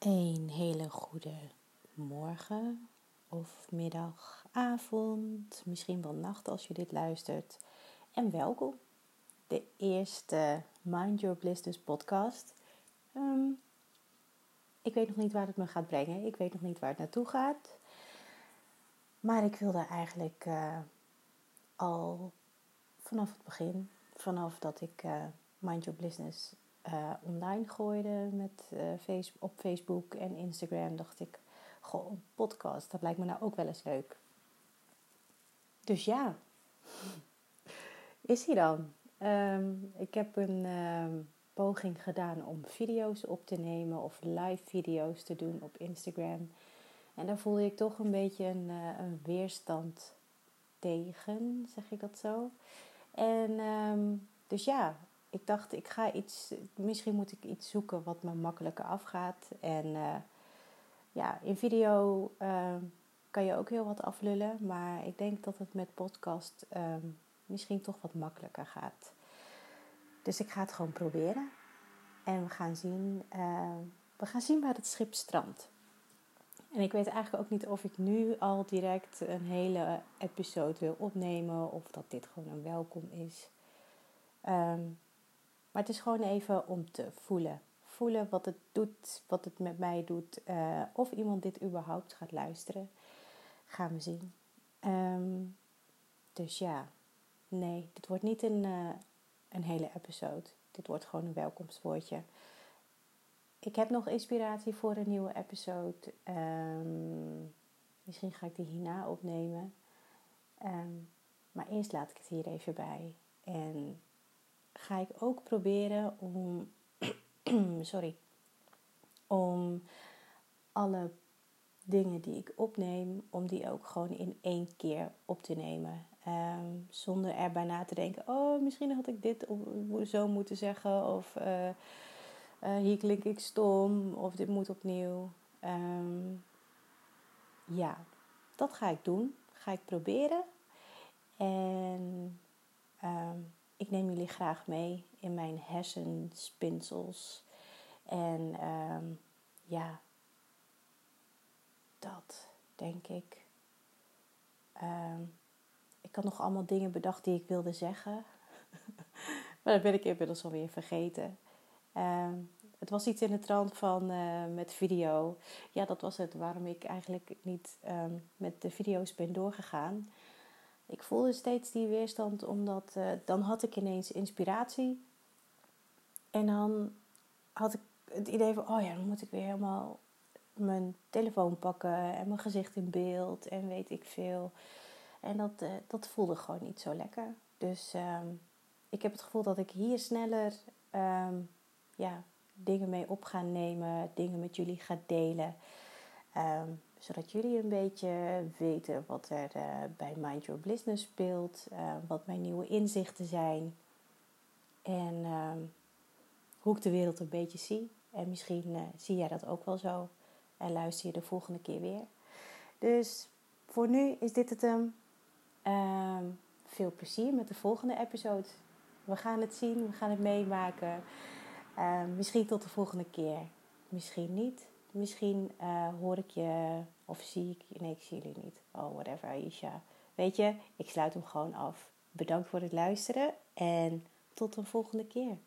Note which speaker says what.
Speaker 1: Een hele goede morgen of middag, avond, misschien wel nacht als je dit luistert. En welkom. De eerste Mind Your Business podcast. Ehm, ik weet nog niet waar het me gaat brengen. Ik weet nog niet waar het naartoe gaat. Maar ik wilde eigenlijk uh, al vanaf het begin, vanaf dat ik uh, Mind Your Business uh, online gooide met, uh, op Facebook en Instagram, dacht ik, goh, een podcast, dat lijkt me nou ook wel eens leuk. Dus ja, is hij dan. Um, ik heb een um, poging gedaan om video's op te nemen of live video's te doen op Instagram. En daar voelde ik toch een beetje een, een weerstand tegen, zeg ik dat zo. En um, dus ja, ik dacht, ik ga iets, misschien moet ik iets zoeken wat me makkelijker afgaat. En uh, ja, in video uh, kan je ook heel wat aflullen, maar ik denk dat het met podcast uh, misschien toch wat makkelijker gaat. Dus ik ga het gewoon proberen. En we gaan zien, eh, we gaan zien waar het schip strandt. En ik weet eigenlijk ook niet of ik nu al direct een hele episode wil opnemen of dat dit gewoon een welkom is. Um, maar het is gewoon even om te voelen. Voelen wat het doet, wat het met mij doet. Uh, of iemand dit überhaupt gaat luisteren. Gaan we zien. Um, dus ja, nee, dit wordt niet een, uh, een hele episode. Dit wordt gewoon een welkomstwoordje. Ik heb nog inspiratie voor een nieuwe episode. Um, misschien ga ik die hierna opnemen. Um, maar eerst laat ik het hier even bij. En ga ik ook proberen om, sorry, om alle dingen die ik opneem, om die ook gewoon in één keer op te nemen. Um, zonder erbij na te denken, oh, misschien had ik dit zo moeten zeggen, of uh, uh, hier klink ik stom, of dit moet opnieuw. Um, ja, dat ga ik doen, ga ik proberen. En um, ik neem jullie graag mee in mijn hersenspinsels. En um, ja, dat denk ik. Um, ik had nog allemaal dingen bedacht die ik wilde zeggen. maar dat ben ik inmiddels alweer vergeten. Um, het was iets in de trant van uh, met video. Ja, dat was het waarom ik eigenlijk niet met de video's ben doorgegaan ik voelde steeds die weerstand, omdat uh, dan had ik ineens inspiratie. En dan had ik het idee van, oh ja, dan moet ik weer helemaal mijn telefoon pakken en mijn gezicht in beeld en weet ik veel. En dat, uh, dat voelde gewoon niet zo lekker. Dus um, ik heb het gevoel dat ik hier sneller um, ja, dingen mee op ga nemen, dingen met jullie ga delen. Um, zodat jullie een beetje weten wat er uh, bij Mind Your Business speelt, uh, wat mijn nieuwe inzichten zijn en uh, hoe ik de wereld een beetje zie. En misschien uh, zie jij dat ook wel zo en luister je de volgende keer weer. Dus voor nu is dit het hem. Ehm, veel plezier met de volgende episode. We gaan het zien, we gaan het meemaken. Ehm, misschien tot de volgende keer, misschien niet. Misschien uh, hoor ik je of zie ik je. Nee, ik zie jullie niet. Oh, whatever, Aisha. Weet je, ik sluit hem gewoon af. Bedankt voor het luisteren en tot een volgende keer.